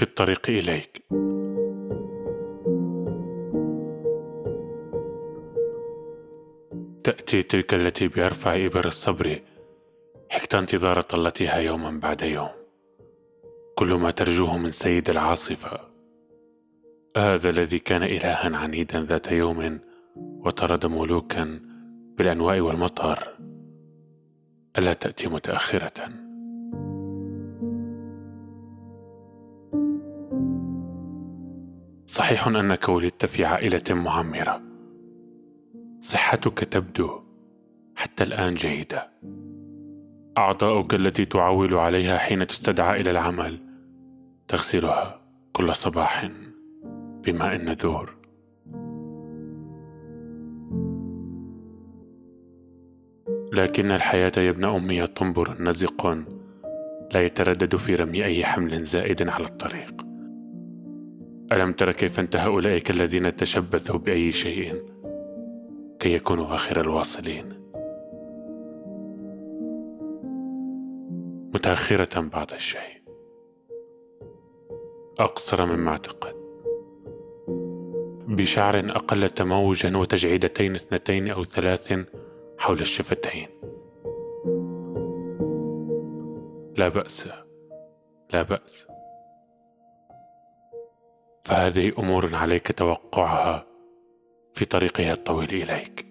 في الطريق إليك. تأتي تلك التي بأرفع إبر الصبر حكت انتظار طلتها يوما بعد يوم. كل ما ترجوه من سيد العاصفة. هذا الذي كان إلها عنيدا ذات يوم وطرد ملوكا بالأنواء والمطر. ألا تأتي متأخرة؟ صحيح أنك ولدت في عائلة معمرة صحتك تبدو حتى الآن جيدة. أعضاؤك التي تعول عليها حين تستدعى إلى العمل تغسلها كل صباح بماء نذور. لكن الحياة يا ابن أمي طنبر نزق لا يتردد في رمي أي حمل زائد على الطريق. ألم تر كيف انتهى أولئك الذين تشبثوا بأي شيء كي يكونوا آخر الواصلين؟ متأخرة بعض الشيء. أقصر مما اعتقد. بشعر أقل تموجا وتجعيدتين اثنتين أو ثلاث حول الشفتين. لا بأس. لا بأس. فهذه أمور عليك توقعها في طريقها الطويل إليك.